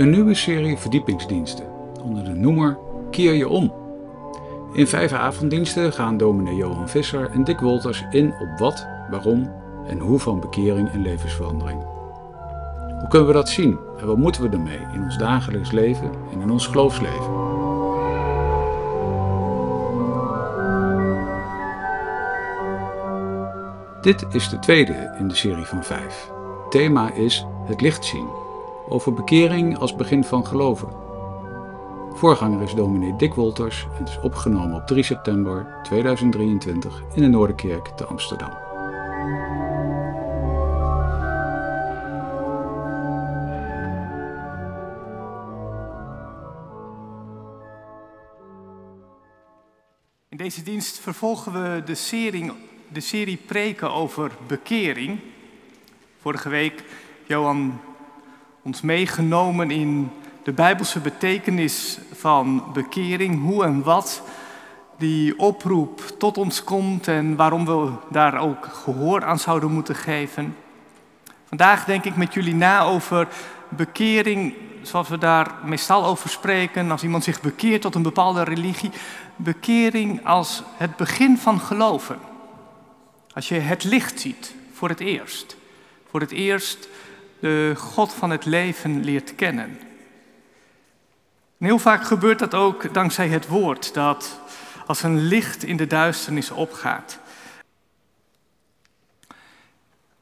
Een nieuwe serie verdiepingsdiensten onder de noemer Keer je om. In vijf avonddiensten gaan dominee Johan Visser en Dick Wolters in op wat, waarom en hoe van bekering en levensverandering. Hoe kunnen we dat zien en wat moeten we ermee in ons dagelijks leven en in ons geloofsleven? Dit is de tweede in de serie van vijf. Thema is het licht zien, over bekering als begin van geloven. Voorganger is dominee Dick Wolters en is opgenomen op 3 september 2023 in de Noorderkerk te Amsterdam. In deze dienst vervolgen we de serie, de serie preken over bekering. Vorige week Johan ons meegenomen in de Bijbelse betekenis van bekering, hoe en wat die oproep tot ons komt en waarom we daar ook gehoor aan zouden moeten geven. Vandaag denk ik met jullie na over bekering, zoals we daar meestal over spreken, als iemand zich bekeert tot een bepaalde religie. Bekering als het begin van geloven. Als je het licht ziet voor het eerst. Voor het eerst de God van het leven leert kennen. En heel vaak gebeurt dat ook dankzij het woord, dat als een licht in de duisternis opgaat.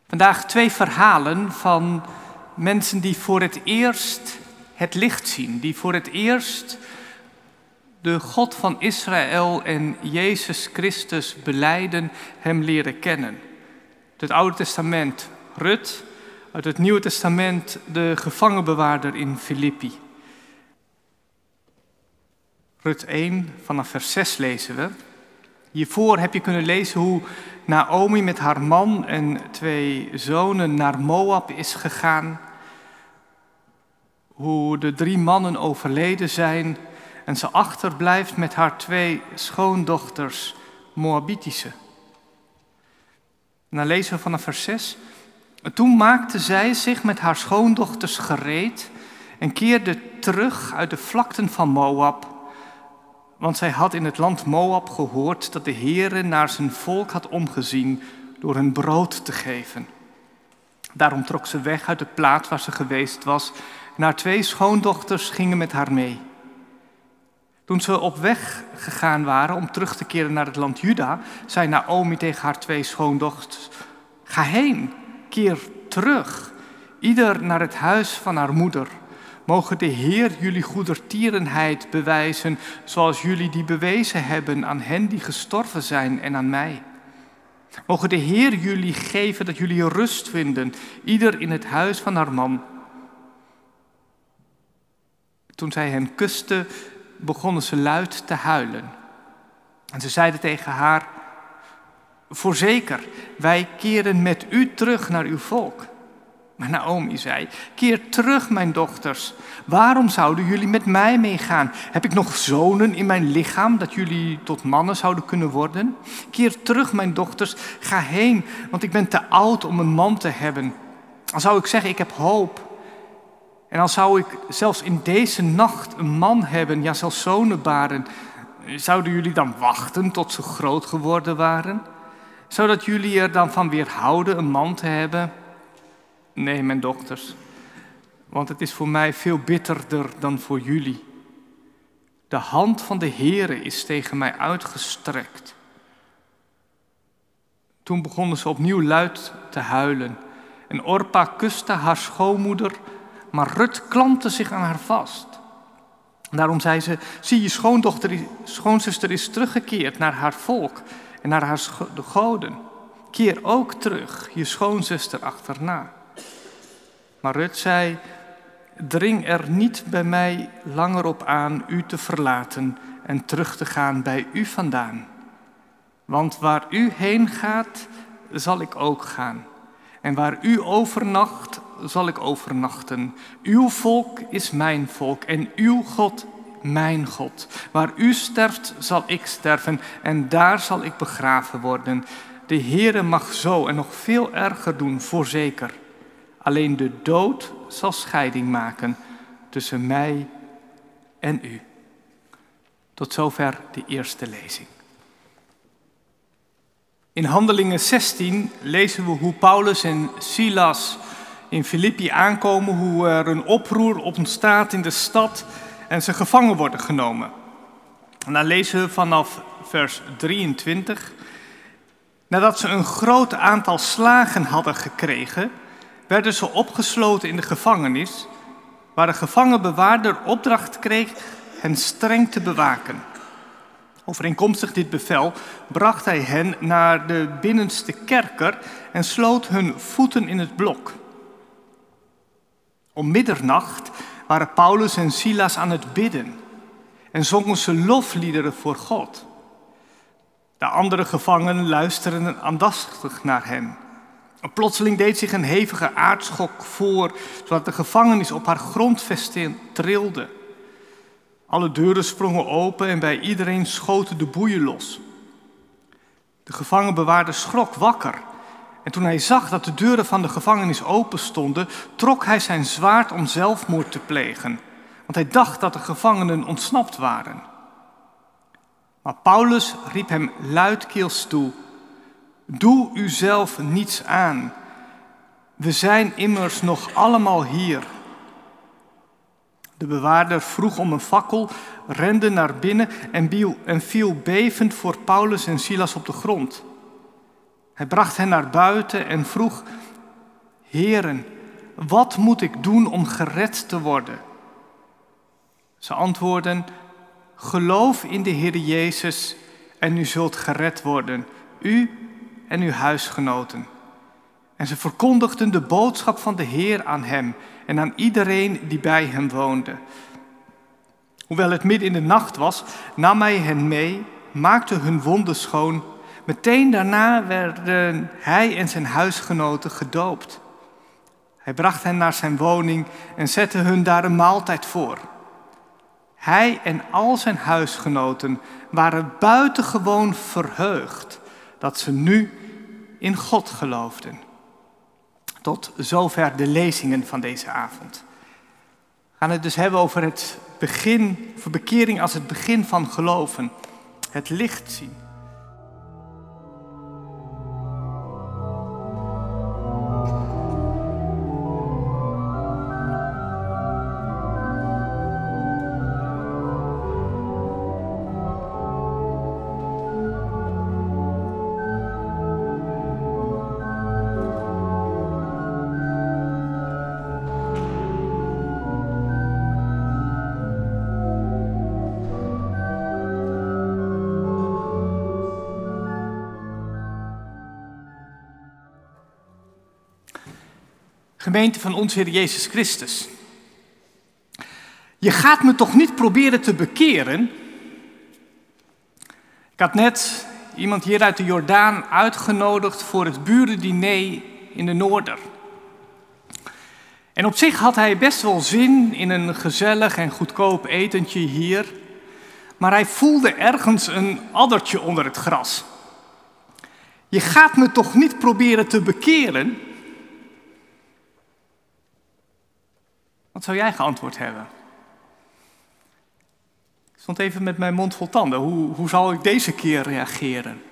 Vandaag twee verhalen van mensen die voor het eerst het licht zien, die voor het eerst de God van Israël en Jezus Christus beleiden, hem leren kennen. Het Oude Testament Rut, uit het Nieuwe Testament de gevangenbewaarder in Filippi. Rut 1, vanaf vers 6 lezen we. Hiervoor heb je kunnen lezen hoe Naomi met haar man en twee zonen naar Moab is gegaan. Hoe de drie mannen overleden zijn en ze achterblijft met haar twee schoondochters, Moabitische. En dan lezen we vanaf vers 6. Toen maakte zij zich met haar schoondochters gereed en keerde terug uit de vlakten van Moab want zij had in het land Moab gehoord dat de Heere naar zijn volk had omgezien door hun brood te geven. Daarom trok ze weg uit de plaats waar ze geweest was en haar twee schoondochters gingen met haar mee. Toen ze op weg gegaan waren om terug te keren naar het land Juda, zei Naomi tegen haar twee schoondochters: Ga heen, keer terug, ieder naar het huis van haar moeder. Mogen de Heer jullie goedertierenheid bewijzen, zoals jullie die bewezen hebben aan hen die gestorven zijn en aan mij. Mogen de Heer jullie geven dat jullie rust vinden, ieder in het huis van haar man. Toen zij hen kuste, begonnen ze luid te huilen. En ze zeiden tegen haar, Voorzeker, wij keren met u terug naar uw volk. Maar Naomi zei: Keer terug, mijn dochters. Waarom zouden jullie met mij meegaan? Heb ik nog zonen in mijn lichaam dat jullie tot mannen zouden kunnen worden? Keer terug, mijn dochters. Ga heen, want ik ben te oud om een man te hebben. Dan zou ik zeggen: Ik heb hoop. En al zou ik zelfs in deze nacht een man hebben, ja, zelfs zonen baren, zouden jullie dan wachten tot ze groot geworden waren? Zodat jullie er dan van weerhouden een man te hebben? Nee, mijn dochters, want het is voor mij veel bitterder dan voor jullie. De hand van de Heere is tegen mij uitgestrekt. Toen begonnen ze opnieuw luid te huilen. En Orpa kuste haar schoonmoeder, maar Rut klampte zich aan haar vast. Daarom zei ze: Zie, je schoondochter, schoonzuster is teruggekeerd naar haar volk en naar haar de goden. Keer ook terug, je schoonzuster achterna. Maar Rut zei, dring er niet bij mij langer op aan u te verlaten en terug te gaan bij u vandaan. Want waar u heen gaat, zal ik ook gaan. En waar u overnacht, zal ik overnachten. Uw volk is mijn volk en uw God mijn God. Waar u sterft, zal ik sterven en daar zal ik begraven worden. De Heere mag zo en nog veel erger doen, voorzeker. Alleen de dood zal scheiding maken tussen mij en u. Tot zover de eerste lezing. In Handelingen 16 lezen we hoe Paulus en Silas in Filippi aankomen, hoe er een oproer ontstaat in de stad en ze gevangen worden genomen. En dan lezen we vanaf vers 23. Nadat ze een groot aantal slagen hadden gekregen, werden ze opgesloten in de gevangenis, waar de gevangenbewaarder opdracht kreeg hen streng te bewaken. Overeenkomstig dit bevel bracht hij hen naar de binnenste kerker en sloot hun voeten in het blok. Om middernacht waren Paulus en Silas aan het bidden en zongen ze lofliederen voor God. De andere gevangenen luisterden aandachtig naar hen. plotseling deed zich een hevige aardschok voor, zodat de gevangenis op haar grondvesting trilde. Alle deuren sprongen open en bij iedereen schoten de boeien los. De gevangenbewaarder schrok wakker. En toen hij zag dat de deuren van de gevangenis open stonden, trok hij zijn zwaard om zelfmoord te plegen. Want hij dacht dat de gevangenen ontsnapt waren. Maar Paulus riep hem luidkeels toe: Doe uzelf niets aan. We zijn immers nog allemaal hier. De bewaarder vroeg om een fakkel, rende naar binnen en viel bevend voor Paulus en Silas op de grond. Hij bracht hen naar buiten en vroeg: Heren, wat moet ik doen om gered te worden? Ze antwoordden: Geloof in de Heer Jezus en u zult gered worden, u en uw huisgenoten. En ze verkondigden de boodschap van de Heer aan hem en aan iedereen die bij hem woonde. Hoewel het midden in de nacht was, nam hij hen mee, maakte hun wonden schoon. Meteen daarna werden hij en zijn huisgenoten gedoopt. Hij bracht hen naar zijn woning en zette hun daar een maaltijd voor. Hij en al zijn huisgenoten waren buitengewoon verheugd dat ze nu in God geloofden. Tot zover de lezingen van deze avond. We gaan het dus hebben over het begin, voor bekering als het begin van geloven. Het licht zien. Van ons Heer Jezus Christus. Je gaat me toch niet proberen te bekeren? Ik had net iemand hier uit de Jordaan uitgenodigd voor het burendiner in de Noorder. En op zich had hij best wel zin in een gezellig en goedkoop etentje hier, maar hij voelde ergens een addertje onder het gras. Je gaat me toch niet proberen te bekeren? Wat zou jij geantwoord hebben? Ik stond even met mijn mond vol tanden. Hoe, hoe ik deze keer reageren?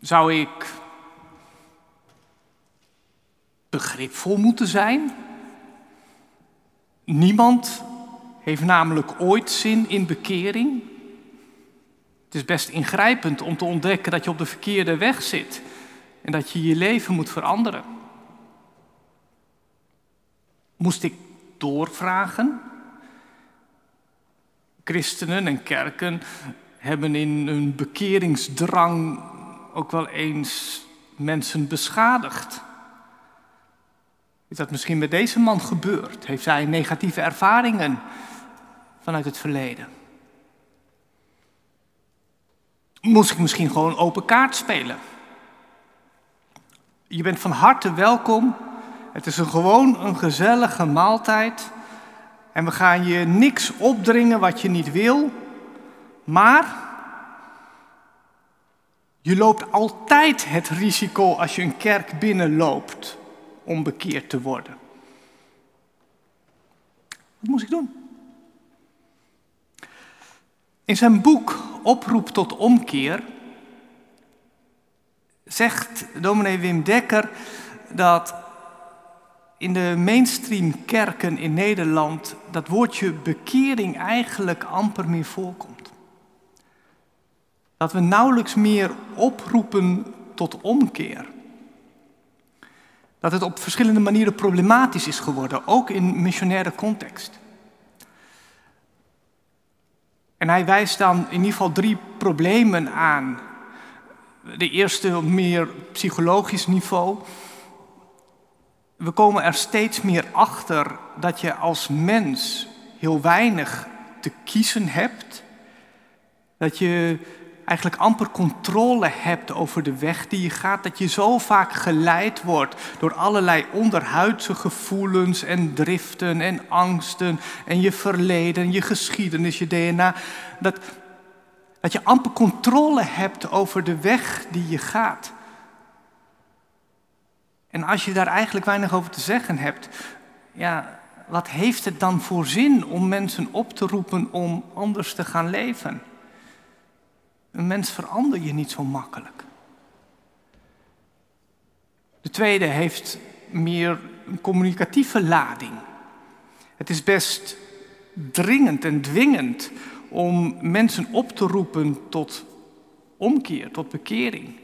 Zou ik begripvol moeten zijn? Niemand heeft namelijk ooit zin in bekering. Het is best ingrijpend om te ontdekken dat je op de verkeerde weg zit en dat je je leven moet veranderen. Moest ik doorvragen? Christenen en kerken hebben in hun bekeringsdrang ook wel eens mensen beschadigd. Is dat misschien met deze man gebeurd? Heeft hij negatieve ervaringen vanuit het verleden? Moest ik misschien gewoon open kaart spelen? Je bent van harte welkom het is een gewoon een gezellige maaltijd. En we gaan je niks opdringen wat je niet wil. Maar je loopt altijd het risico als je een kerk binnenloopt om bekeerd te worden. Wat moest ik doen? In zijn boek Oproep tot omkeer zegt dominee Wim Dekker dat in de mainstream kerken in Nederland dat woordje bekering eigenlijk amper meer voorkomt. Dat we nauwelijks meer oproepen tot omkeer. Dat het op verschillende manieren problematisch is geworden, ook in missionaire context. En hij wijst dan in ieder geval drie problemen aan. De eerste op meer psychologisch niveau. We komen er steeds meer achter dat je als mens heel weinig te kiezen hebt. Dat je eigenlijk amper controle hebt over de weg die je gaat, dat je zo vaak geleid wordt door allerlei onderhuidse gevoelens en driften en angsten en je verleden, je geschiedenis, je DNA, dat, dat je amper controle hebt over de weg die je gaat. En als je daar eigenlijk weinig over te zeggen hebt, ja, wat heeft het dan voor zin om mensen op te roepen om anders te gaan leven? Een mens verander je niet zo makkelijk. De tweede heeft meer een communicatieve lading. Het is best dringend en dwingend om mensen op te roepen tot omkeer, tot bekering.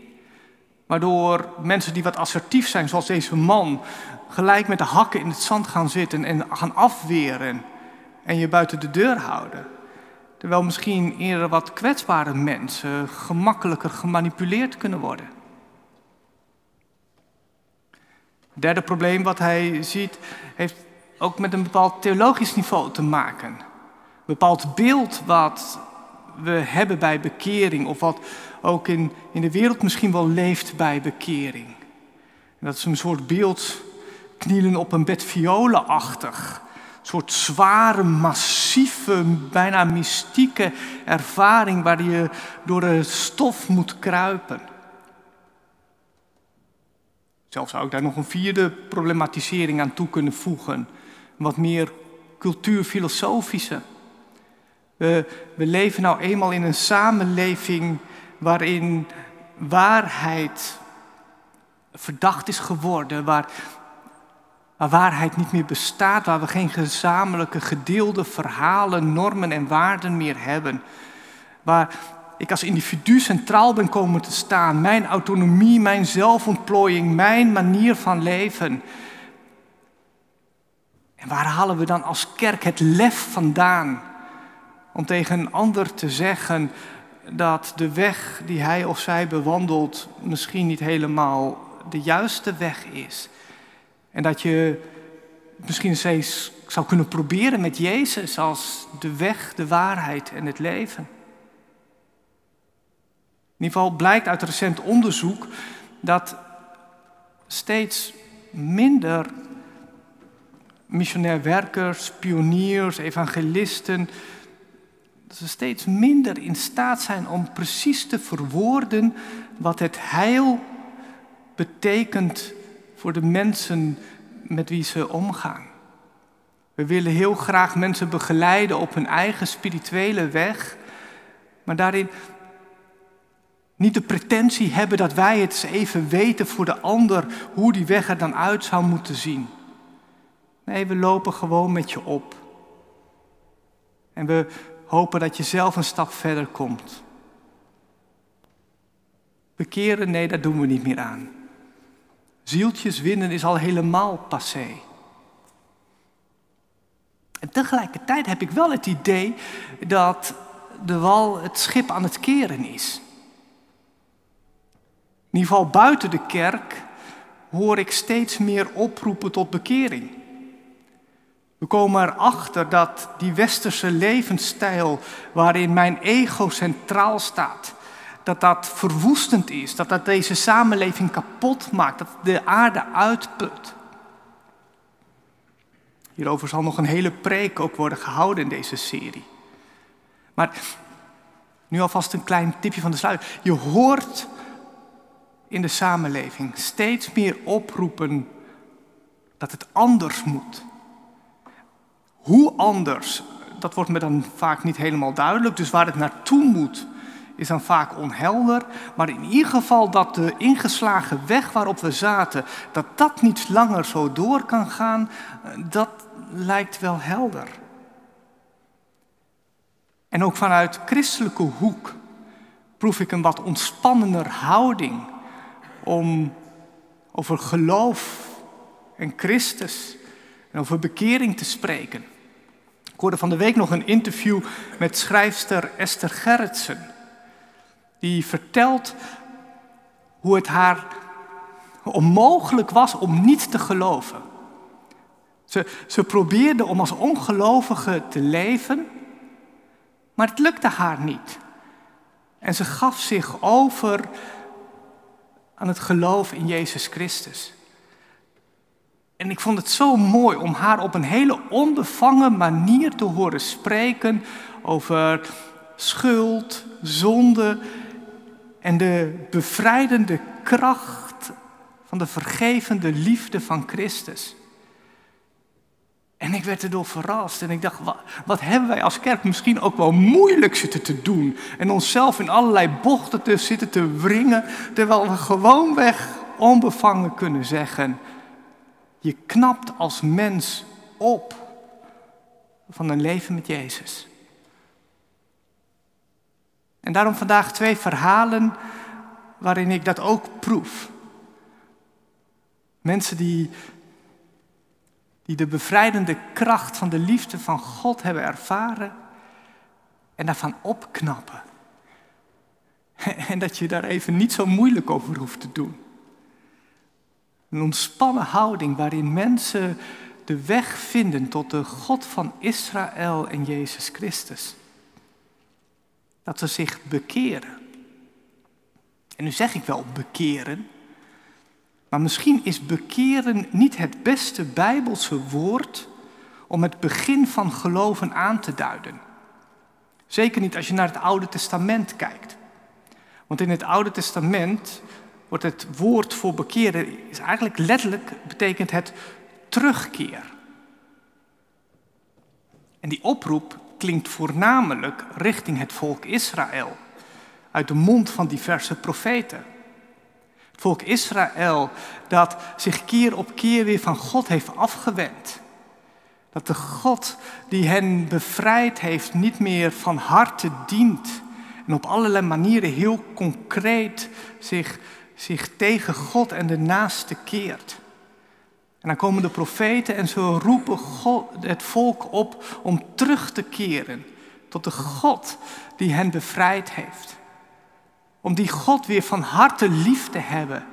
Waardoor mensen die wat assertief zijn, zoals deze man, gelijk met de hakken in het zand gaan zitten en gaan afweren en je buiten de deur houden. Terwijl misschien eerder wat kwetsbare mensen gemakkelijker gemanipuleerd kunnen worden. Het derde probleem wat hij ziet heeft ook met een bepaald theologisch niveau te maken. Een bepaald beeld wat we hebben bij bekering of wat ook in, in de wereld misschien wel leeft bij bekering. En dat is een soort beeld knielen op een bed violenachtig soort zware, massieve, bijna mystieke ervaring waar je door de stof moet kruipen. Zelfs zou ik daar nog een vierde problematisering aan toe kunnen voegen. Wat meer cultuurfilosofische. We, leven nou eenmaal in een samenleving waarin waarheid verdacht is geworden, waar waarheid niet meer bestaat, waar we geen gezamenlijke gedeelde verhalen, normen en waarden meer hebben. Waar ik als individu centraal ben komen te staan, mijn autonomie, mijn zelfontplooiing, mijn manier van leven. En waar halen we dan als kerk het lef vandaan om tegen een ander te zeggen dat de weg die hij of zij bewandelt misschien niet helemaal de juiste weg is? En dat je misschien eens zou kunnen proberen met Jezus als de weg, de waarheid en het leven. In ieder geval blijkt uit recent onderzoek dat steeds minder missionair werkers, pioniers, evangelisten, dat ze steeds minder in staat zijn om precies te verwoorden wat het heil betekent voor de mensen met wie ze omgaan. We willen heel graag mensen begeleiden op hun eigen spirituele weg, maar daarin niet de pretentie hebben dat wij het even weten voor de ander hoe die weg er dan uit zou moeten zien. Nee, we lopen gewoon met je op. En we hopen dat je zelf een stap verder komt. Bekeren, nee, daar doen we niet meer aan. Zieltjes winnen is al helemaal passé. En tegelijkertijd heb ik wel het idee dat de wal het schip aan het keren is. In ieder geval buiten de kerk hoor ik steeds meer oproepen tot bekering. We komen erachter dat die westerse levensstijl waarin mijn ego centraal staat, dat dat verwoestend is, dat dat deze samenleving kapot maakt, dat de aarde uitput. Hierover zal nog een hele preek ook worden gehouden in deze serie. Maar nu alvast een klein tipje van de sluier. Je hoort in de samenleving steeds meer oproepen dat het anders moet. Hoe anders, dat wordt me dan vaak niet helemaal duidelijk. Dus waar het naartoe moet, is dan vaak onhelder. Maar in ieder geval dat de ingeslagen weg waarop we zaten, dat dat niet langer zo door kan gaan, dat lijkt wel helder. En ook vanuit christelijke hoek proef ik een wat ontspannender houding om over geloof en Christus en over bekering te spreken. Ik hoorde van de week nog een interview met schrijfster Esther Gerritsen. Die vertelt hoe het haar onmogelijk was om niet te geloven. Ze, ze probeerde om als ongelovige te leven, maar het lukte haar niet. En ze gaf zich over aan het geloof in Jezus Christus. En ik vond het zo mooi om haar op een hele onbevangen manier te horen spreken over schuld, zonde en de bevrijdende kracht van de vergevende liefde van Christus. En ik werd erdoor verrast en ik dacht, wat, hebben wij als kerk misschien ook wel moeilijk zitten te doen. En onszelf in allerlei bochten te zitten te wringen, terwijl we gewoonweg onbevangen kunnen zeggen, je knapt als mens op van een leven met Jezus. En daarom vandaag twee verhalen waarin ik dat ook proef. Mensen die die de bevrijdende kracht van de liefde van God hebben ervaren en daarvan opknappen. En dat je daar even niet zo moeilijk over hoeft te doen. Een ontspannen houding waarin mensen de weg vinden tot de God van Israël en Jezus Christus. Dat ze zich bekeren. En nu zeg ik wel bekeren, maar misschien is bekeren niet het beste bijbelse woord om het begin van geloven aan te duiden. Zeker niet als je naar het Oude Testament kijkt. Want in het Oude Testament het woord voor bekeren is eigenlijk letterlijk betekent het terugkeer. En die oproep klinkt voornamelijk richting het volk Israël uit de mond van diverse profeten. Het volk Israël dat zich keer op keer weer van God heeft afgewend. Dat de God die hen bevrijd heeft niet meer van harte dient. En op allerlei manieren heel concreet zich, zich tegen God en de naaste keert. En dan komen de profeten en ze roepen God, het volk op om terug te keren tot de God die hen bevrijd heeft. Om die God weer van harte lief te hebben.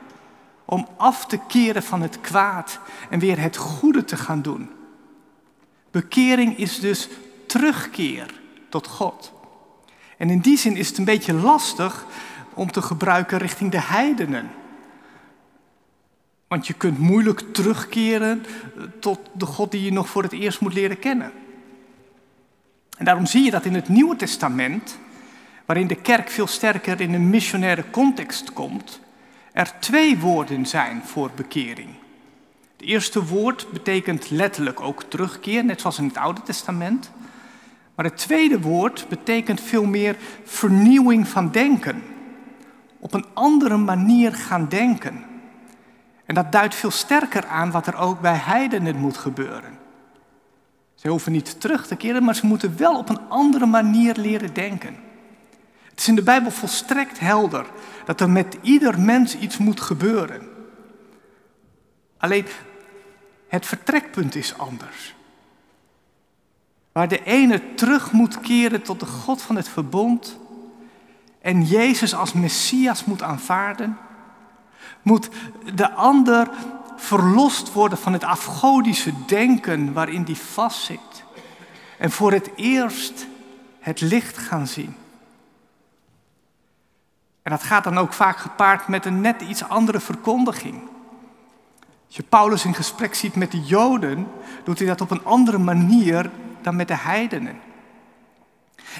Om af te keren van het kwaad en weer het goede te gaan doen. Bekering is dus terugkeer tot God. En in die zin is het een beetje lastig om te gebruiken richting de heidenen. Want je kunt moeilijk terugkeren tot de God die je nog voor het eerst moet leren kennen. En daarom zie je dat in het Nieuwe Testament waarin de kerk veel sterker in een missionaire context komt, er twee woorden zijn voor bekering. Het eerste woord betekent letterlijk ook terugkeer, net zoals in het Oude Testament. Maar het tweede woord betekent veel meer vernieuwing van denken. Op een andere manier gaan denken. En dat duidt veel sterker aan wat er ook bij heidenen moet gebeuren. Ze hoeven niet terug te keren, maar ze moeten wel op een andere manier leren denken. Het is in de Bijbel volstrekt helder dat er met ieder mens iets moet gebeuren. Alleen het vertrekpunt is anders. Waar de ene terug moet keren tot de God van het verbond en Jezus als Messias moet aanvaarden, moet de ander verlost worden van het afgodische denken waarin die vastzit en voor het eerst het licht gaan zien. En dat gaat dan ook vaak gepaard met een net iets andere verkondiging. Als je Paulus in gesprek ziet met de Joden, doet hij dat op een andere manier dan met de heidenen.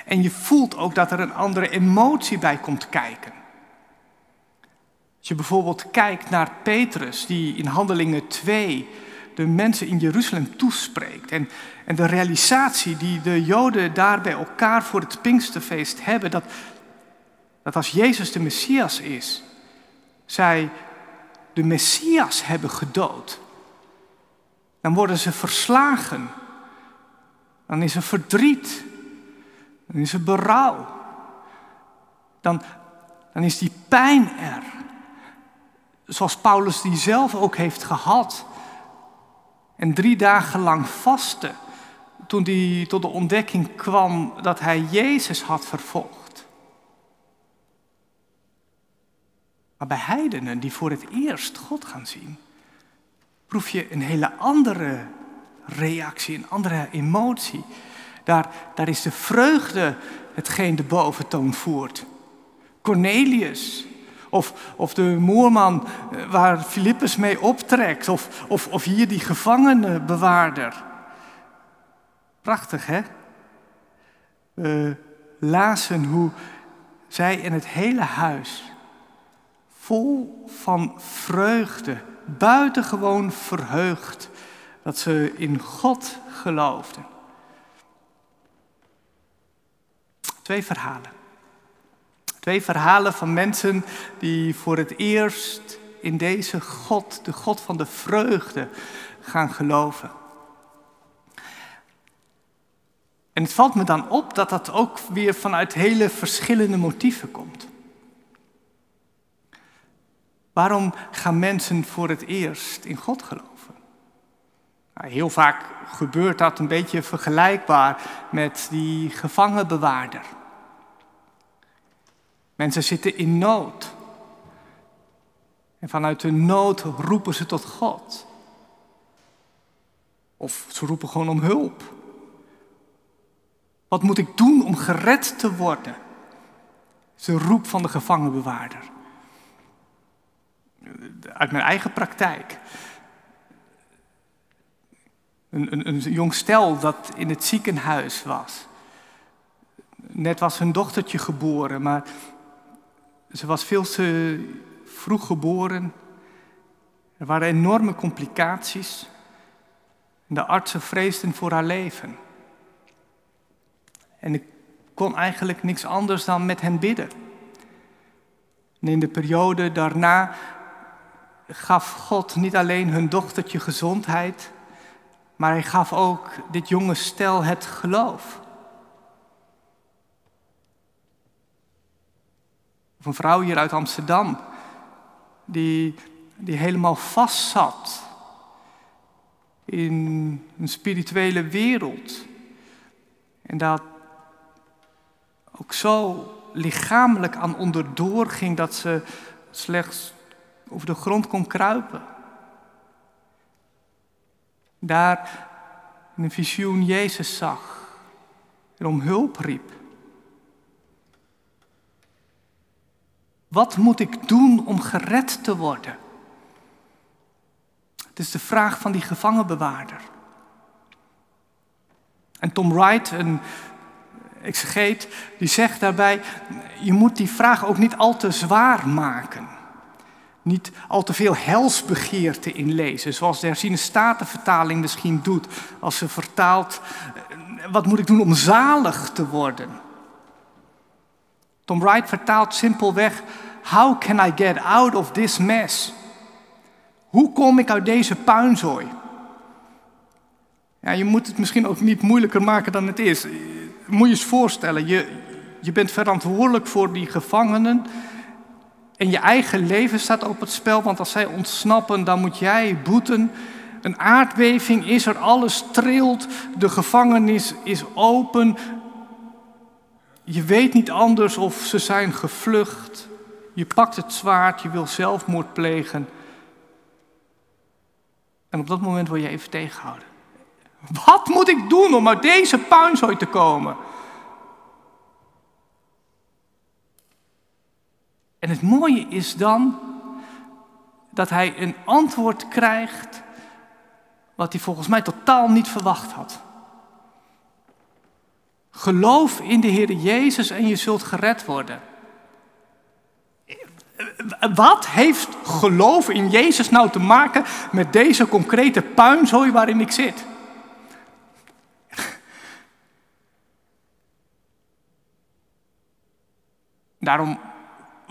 En je voelt ook dat er een andere emotie bij komt kijken. Als je bijvoorbeeld kijkt naar Petrus, die in Handelingen 2 de mensen in Jeruzalem toespreekt. En, en de realisatie die de Joden daar bij elkaar voor het Pinksterfeest hebben, dat, dat als Jezus de Messias is, zij de Messias hebben gedood. Dan worden ze verslagen. Dan is er verdriet. Dan is er berouw. Dan, dan is die pijn er. Zoals Paulus die zelf ook heeft gehad. En drie dagen lang vasten. Toen hij tot de ontdekking kwam dat hij Jezus had vervolgd. Maar bij heidenen die voor het eerst God gaan zien, proef je een hele andere reactie, een andere emotie. Daar, is de vreugde hetgeen de boventoon voert. Cornelius, of, of de moerman eh, waar Filippus mee optrekt, of, of, of hier die gevangenenbewaarder. Prachtig, hè? Lazen hoe zij in het hele huis vol van vreugde, buitengewoon verheugd, dat ze in God geloofden. Twee verhalen. Twee verhalen van mensen die voor het eerst in deze God, de God van de vreugde, gaan geloven. En het valt me dan op dat dat ook weer vanuit hele verschillende motieven komt. Waarom gaan mensen voor het eerst in God geloven? Heel vaak gebeurt dat een beetje vergelijkbaar met die gevangenbewaarder. Mensen zitten in nood. En vanuit de nood roepen ze tot God. Of ze roepen gewoon om hulp. Wat moet ik doen om gered te worden? Ze roep van de gevangenbewaarder. Uit mijn eigen praktijk. Een, een, een jong stel dat in het ziekenhuis was. Net was hun dochtertje geboren, maar ze was veel te vroeg geboren. Er waren enorme complicaties. De artsen vreesden voor haar leven. En ik kon eigenlijk niks anders dan met hen bidden. En in de periode daarna gaf God niet alleen hun dochtertje gezondheid, maar hij gaf ook dit jonge stel het geloof. Of een vrouw hier uit Amsterdam, die, die helemaal vast zat in een spirituele wereld. En dat ook zo lichamelijk aan onderdoor ging dat ze slechts over de grond kon kruipen. Daar in een visioen Jezus zag en om hulp riep. Wat moet ik doen om gered te worden? Het is de vraag van die gevangenbewaarder. En Tom Wright, een exegeet, die zegt daarbij: je moet die vraag ook niet al te zwaar maken. Niet al te veel helsbegeerte inlezen, zoals de herziene statenvertaling misschien doet als ze vertaalt: wat moet ik doen om zalig te worden? Tom Wright vertaalt simpelweg: How can I get out of this mess? Hoe kom ik uit deze puinzooi? Ja, je moet het misschien ook niet moeilijker maken dan het is. Moet je eens voorstellen, je, je bent verantwoordelijk voor die gevangenen. En je eigen leven staat op het spel, want als zij ontsnappen, dan moet jij boeten. Een aardbeving is er, alles trilt, de gevangenis is open, je weet niet anders of ze zijn gevlucht. Je pakt het zwaard, je wil zelfmoord plegen. En op dat moment word je even tegengehouden. Wat moet ik doen om uit deze puinzooi te komen? En het mooie is dan dat hij een antwoord krijgt wat hij volgens mij totaal niet verwacht had. Geloof in de Heer Jezus en je zult gered worden. Wat heeft geloof in Jezus nou te maken met deze concrete puinzooi waarin ik zit? Daarom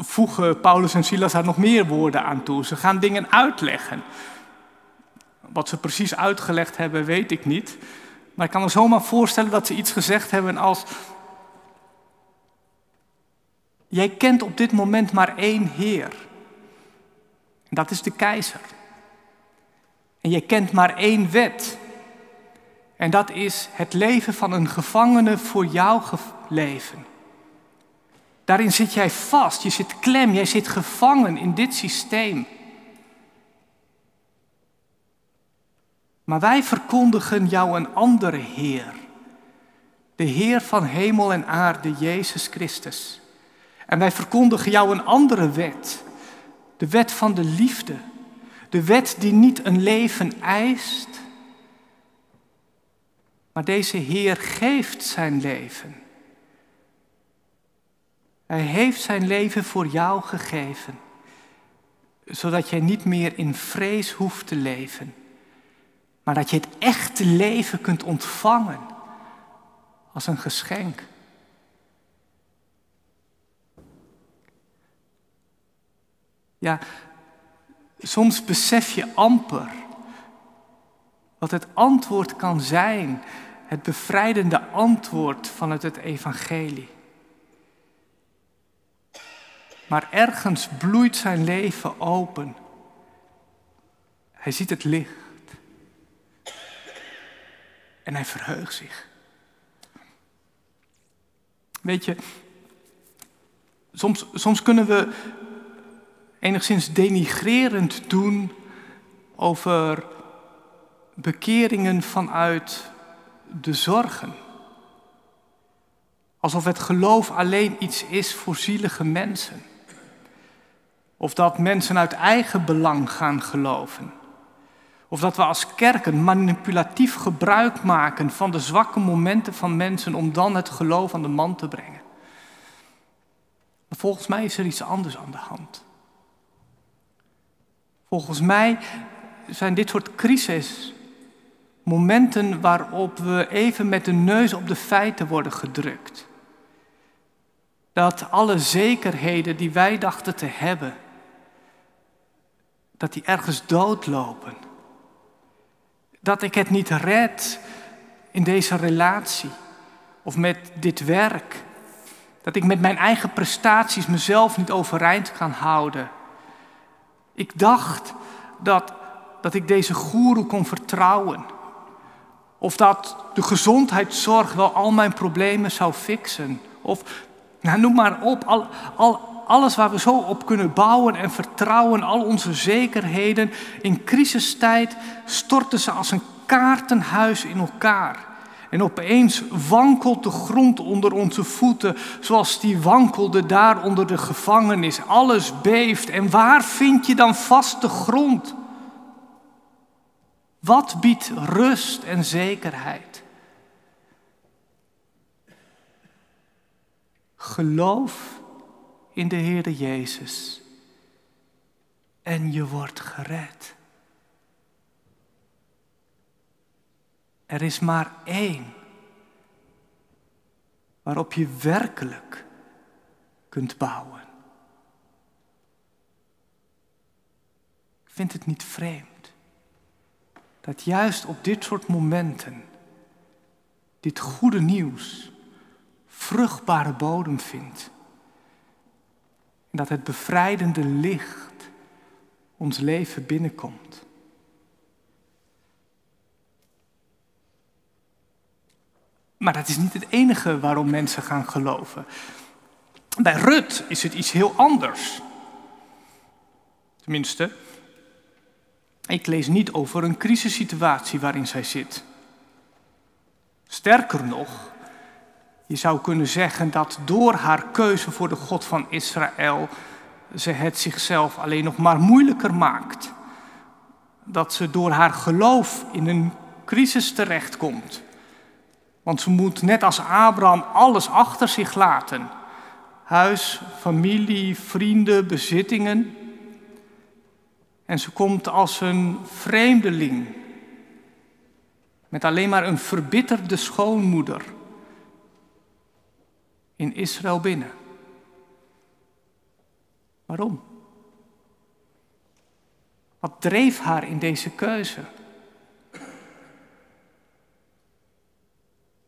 voegen Paulus en Silas daar nog meer woorden aan toe. Ze gaan dingen uitleggen. Wat ze precies uitgelegd hebben, weet ik niet. Maar ik kan me zomaar voorstellen dat ze iets gezegd hebben als. Jij kent op dit moment maar één Heer. En dat is de keizer. En je kent maar één wet. En dat is het leven van een gevangene voor jouw leven. Daarin zit jij vast, je zit klem, jij zit gevangen in dit systeem. Maar wij verkondigen jou een andere Heer. De Heer van hemel en aarde, Jezus Christus. En wij verkondigen jou een andere wet. De wet van de liefde. De wet die niet een leven eist, maar deze Heer geeft zijn leven. Hij heeft zijn leven voor jou gegeven, zodat jij niet meer in vrees hoeft te leven, maar dat je het echte leven kunt ontvangen als een geschenk. Ja, soms besef je amper wat het antwoord kan zijn, het bevrijdende antwoord vanuit het evangelie. Maar ergens bloeit zijn leven open. Hij ziet het licht. En hij verheugt zich. Weet je, soms, soms kunnen we enigszins denigrerend doen over bekeringen vanuit de zorgen. Alsof het geloof alleen iets is voor zielige mensen. Of dat mensen uit eigen belang gaan geloven. Of dat we als kerken manipulatief gebruik maken van de zwakke momenten van mensen om dan het geloof aan de man te brengen. Maar volgens mij is er iets anders aan de hand. Volgens mij zijn dit soort crises momenten waarop we even met de neus op de feiten worden gedrukt. Dat alle zekerheden die wij dachten te hebben, dat die ergens doodlopen. Dat ik het niet red in deze relatie of met dit werk. Dat ik met mijn eigen prestaties mezelf niet overeind kan houden. Ik dacht dat, dat ik deze goeroe kon vertrouwen. Of dat de gezondheidszorg wel al mijn problemen zou fixen. Of, nou, noem maar op, al, al, alles waar we zo op kunnen bouwen en vertrouwen, al onze zekerheden. In crisistijd storten ze als een kaartenhuis in elkaar. En opeens wankelt de grond onder onze voeten, zoals die wankelde daar onder de gevangenis. Alles beeft. En waar vind je dan vaste grond? Wat biedt rust en zekerheid? Geloof in de Heer Jezus en je wordt gered. Er is maar één waarop je werkelijk kunt bouwen. Ik vind het niet vreemd dat juist op dit soort momenten dit goede nieuws vruchtbare bodem vindt. En dat het bevrijdende licht ons leven binnenkomt. Maar dat is niet het enige waarom mensen gaan geloven. Bij Rut is het iets heel anders. Tenminste, ik lees niet over een crisissituatie waarin zij zit. Sterker nog, je zou kunnen zeggen dat door haar keuze voor de God van Israël ze het zichzelf alleen nog maar moeilijker maakt. Dat ze door haar geloof in een crisis terechtkomt. Want ze moet net als Abraham alles achter zich laten. huis, familie, vrienden, bezittingen. En ze komt als een vreemdeling, met alleen maar een verbitterde schoonmoeder in Israël binnen. Waarom? Wat dreef haar in deze keuze?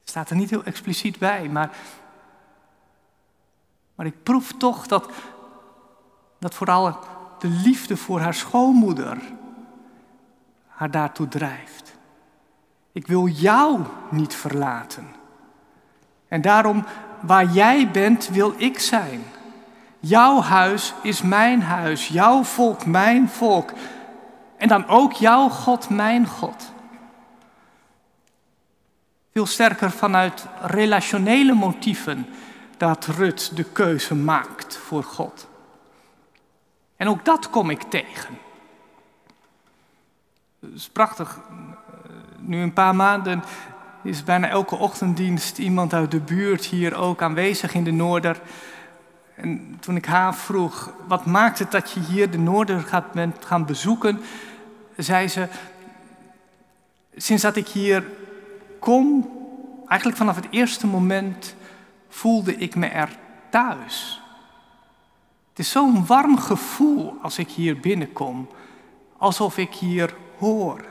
Het staat er niet heel expliciet bij, maar, maar ik proef toch dat, dat vooral de liefde voor haar schoonmoeder haar daartoe drijft. Ik wil jou niet verlaten. En daarom, waar jij bent, wil ik zijn. Jouw huis is mijn huis, jouw volk mijn volk. En dan ook jouw God mijn God. Veel sterker vanuit relationele motieven dat Rut de keuze maakt voor God. En ook dat kom ik tegen. Het is prachtig. Nu een paar maanden is bijna elke ochtenddienst iemand uit de buurt hier ook aanwezig in de Noorder. En toen ik haar vroeg, wat maakt het dat je hier de Noorder gaat bent gaan bezoeken, zei ze, sinds dat ik hier kom, eigenlijk vanaf het eerste moment voelde ik me er thuis. Het is zo'n warm gevoel als ik hier binnenkom, alsof ik hier hoor.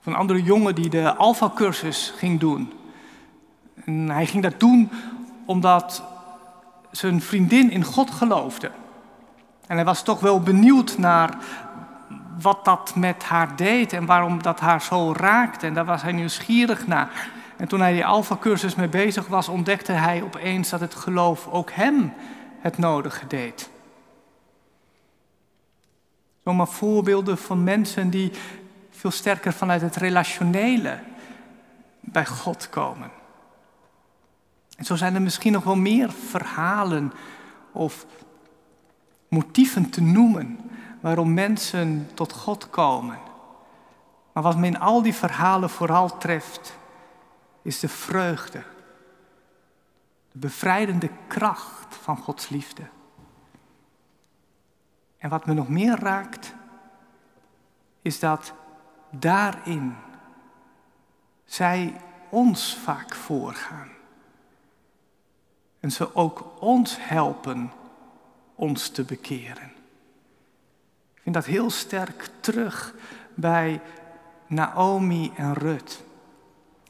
Van een andere jongen die de Alpha-cursus ging doen. En hij ging dat doen omdat zijn vriendin in God geloofde. En hij was toch wel benieuwd naar wat dat met haar deed en waarom dat haar zo raakte. En daar was hij nieuwsgierig naar. En toen hij die Alpha-cursus mee bezig was, ontdekte hij opeens dat het geloof ook hem het nodige deed. Zomaar voorbeelden van mensen die veel sterker vanuit het relationele bij God komen. En zo zijn er misschien nog wel meer verhalen of motieven te noemen waarom mensen tot God komen. Maar wat me in al die verhalen vooral treft, is de vreugde, de bevrijdende kracht van Gods liefde. En wat me nog meer raakt, is dat daarin zij ons vaak voorgaan. En ze ook ons helpen ons te bekeren. Ik vind dat heel sterk terug bij Naomi en Rut.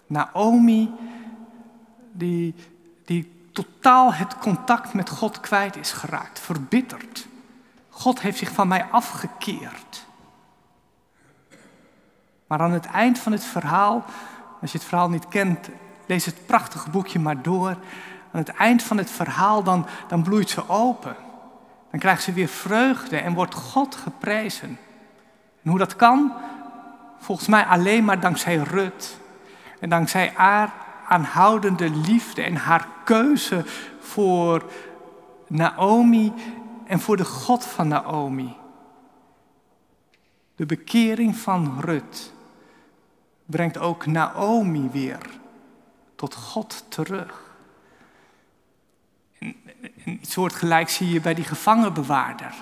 Naomi, die, die totaal het contact met God kwijt is geraakt, verbitterd. God heeft zich van mij afgekeerd. Maar aan het eind van het verhaal, als je het verhaal niet kent, lees het prachtige boekje maar door. Aan het eind van het verhaal, dan, dan bloeit ze open. Dan krijgt ze weer vreugde en wordt God geprezen. En hoe dat kan? Volgens mij alleen maar dankzij Rut. En dankzij haar aanhoudende liefde en haar keuze voor Naomi en voor de God van Naomi. De bekering van Rut brengt ook Naomi weer tot God terug. En, iets soortgelijks zie je bij die gevangenbewaarder.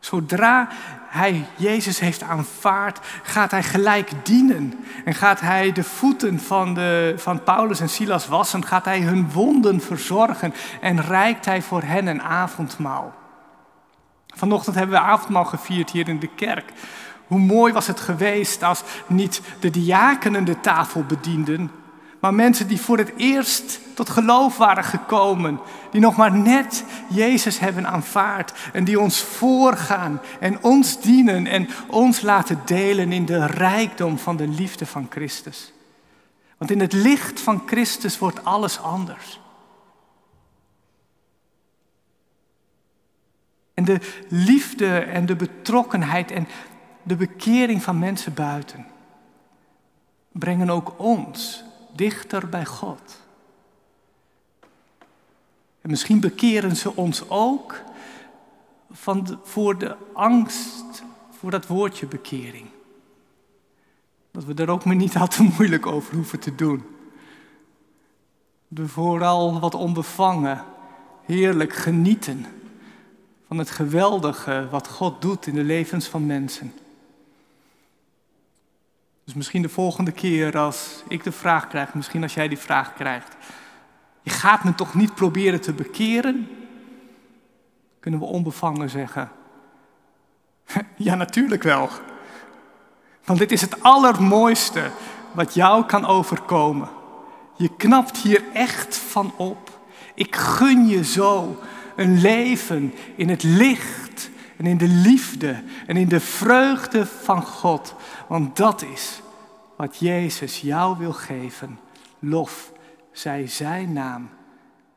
Zodra hij Jezus heeft aanvaard, gaat hij gelijk dienen. En gaat hij de voeten van, de, van Paulus en Silas wassen, gaat hij hun wonden verzorgen en reikt hij voor hen een avondmaal. Vanochtend hebben we avondmaal gevierd hier in de kerk. Hoe mooi was het geweest als niet de diakenen de tafel bedienden, maar mensen die voor het eerst tot geloof waren gekomen, die nog maar net Jezus hebben aanvaard en die ons voorgaan en ons dienen en ons laten delen in de rijkdom van de liefde van Christus. Want in het licht van Christus wordt alles anders. En de liefde en de betrokkenheid en de bekering van mensen buiten brengen ook ons dichter bij God. En misschien bekeren ze ons ook van voor de angst voor dat woordje bekering. Dat we er ook maar niet al te moeilijk over hoeven te doen. de vooral wat onbevangen, heerlijk genieten van het geweldige wat God doet in de levens van mensen. Dus misschien de volgende keer als ik de vraag krijg, misschien als jij die vraag krijgt. Je gaat me toch niet proberen te bekeren? Kunnen we onbevangen zeggen. Ja, natuurlijk wel. Want dit is het allermooiste wat jou kan overkomen. Je knapt hier echt van op. Ik gun je zo een leven in het licht en in de liefde en in de vreugde van God. Want dat is wat Jezus jou wil geven. Lof zij zijn naam.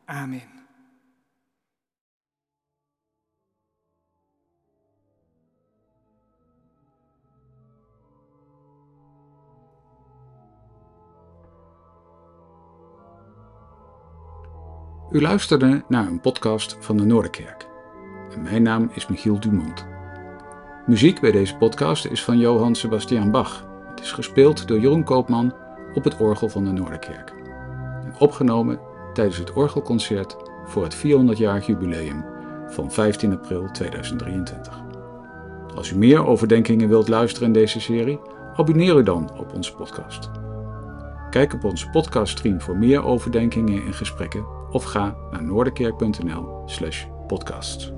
Amen. U luisterde naar een podcast van de Noorderkerk. En mijn naam is Michiel Dumont. Muziek bij deze podcast is van Johann Sebastian Bach. Het is gespeeld door Jeroen Koopman op het orgel van de Noorderkerk. En opgenomen tijdens het orgelconcert voor het 400-jarig jubileum van 15 april 2023. Als u meer overdenkingen wilt luisteren in deze serie, abonneer u dan op onze podcast. Kijk op onze podcaststream voor meer overdenkingen en gesprekken of ga naar noorderkerk.nl/podcasts.